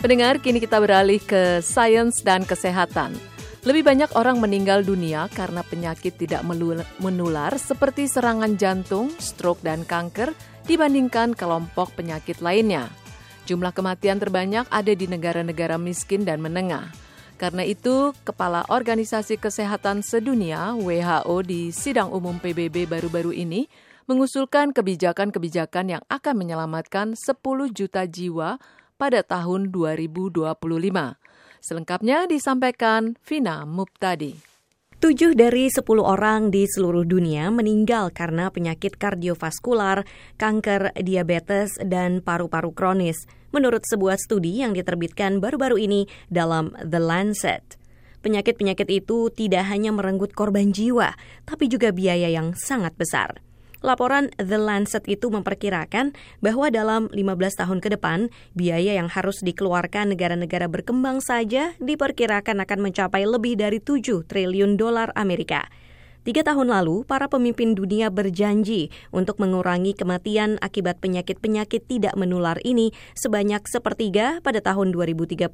Pendengar, kini kita beralih ke sains dan kesehatan. Lebih banyak orang meninggal dunia karena penyakit tidak menular seperti serangan jantung, stroke, dan kanker dibandingkan kelompok penyakit lainnya. Jumlah kematian terbanyak ada di negara-negara miskin dan menengah. Karena itu, Kepala Organisasi Kesehatan Sedunia WHO di sidang umum PBB baru-baru ini mengusulkan kebijakan-kebijakan yang akan menyelamatkan 10 juta jiwa pada tahun 2025. Selengkapnya disampaikan Vina Muptadi. Tujuh dari sepuluh orang di seluruh dunia meninggal karena penyakit kardiovaskular, kanker, diabetes, dan paru-paru kronis, menurut sebuah studi yang diterbitkan baru-baru ini dalam The Lancet. Penyakit-penyakit itu tidak hanya merenggut korban jiwa, tapi juga biaya yang sangat besar. Laporan The Lancet itu memperkirakan bahwa dalam 15 tahun ke depan, biaya yang harus dikeluarkan negara-negara berkembang saja diperkirakan akan mencapai lebih dari 7 triliun dolar Amerika. Tiga tahun lalu, para pemimpin dunia berjanji untuk mengurangi kematian akibat penyakit-penyakit tidak menular ini sebanyak sepertiga pada tahun 2030.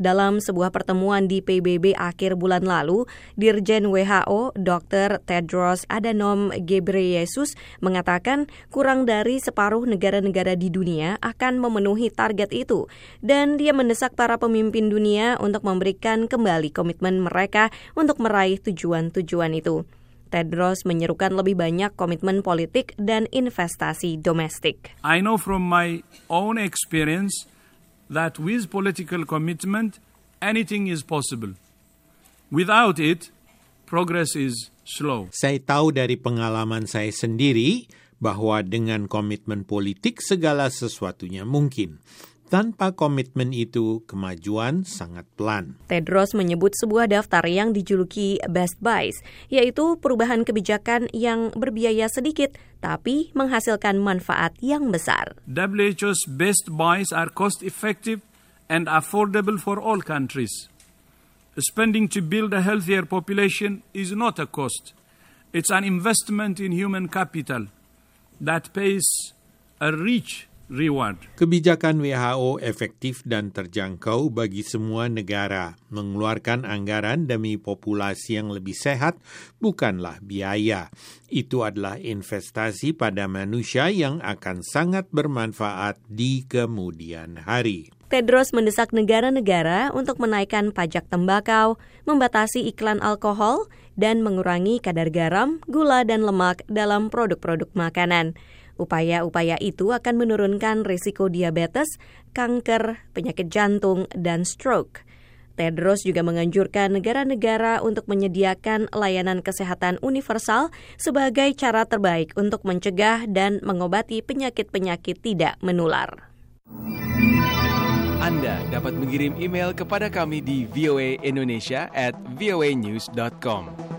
Dalam sebuah pertemuan di PBB akhir bulan lalu, Dirjen WHO Dr. Tedros Adhanom Ghebreyesus mengatakan kurang dari separuh negara-negara di dunia akan memenuhi target itu dan dia mendesak para pemimpin dunia untuk memberikan kembali komitmen mereka untuk meraih tujuan-tujuan itu. Tedros menyerukan lebih banyak komitmen politik dan investasi domestik. I know from my own experience that with political commitment, anything is possible. Without it, progress is slow. Saya tahu dari pengalaman saya sendiri bahwa dengan komitmen politik segala sesuatunya mungkin. Tanpa komitmen itu, kemajuan sangat pelan. Tedros menyebut sebuah daftar yang dijuluki Best Buys, yaitu perubahan kebijakan yang berbiaya sedikit tapi menghasilkan manfaat yang besar. WHO's Best Buys are cost effective and affordable for all countries. Spending to build a healthier population is not a cost. It's an investment in human capital that pays a rich reward. Kebijakan WHO efektif dan terjangkau bagi semua negara. Mengeluarkan anggaran demi populasi yang lebih sehat bukanlah biaya. Itu adalah investasi pada manusia yang akan sangat bermanfaat di kemudian hari. Tedros mendesak negara-negara untuk menaikkan pajak tembakau, membatasi iklan alkohol, dan mengurangi kadar garam, gula, dan lemak dalam produk-produk makanan. Upaya-upaya itu akan menurunkan risiko diabetes, kanker, penyakit jantung, dan stroke. Tedros juga menganjurkan negara-negara untuk menyediakan layanan kesehatan universal sebagai cara terbaik untuk mencegah dan mengobati penyakit-penyakit tidak menular. Anda dapat mengirim email kepada kami di voaindonesia at voanews.com.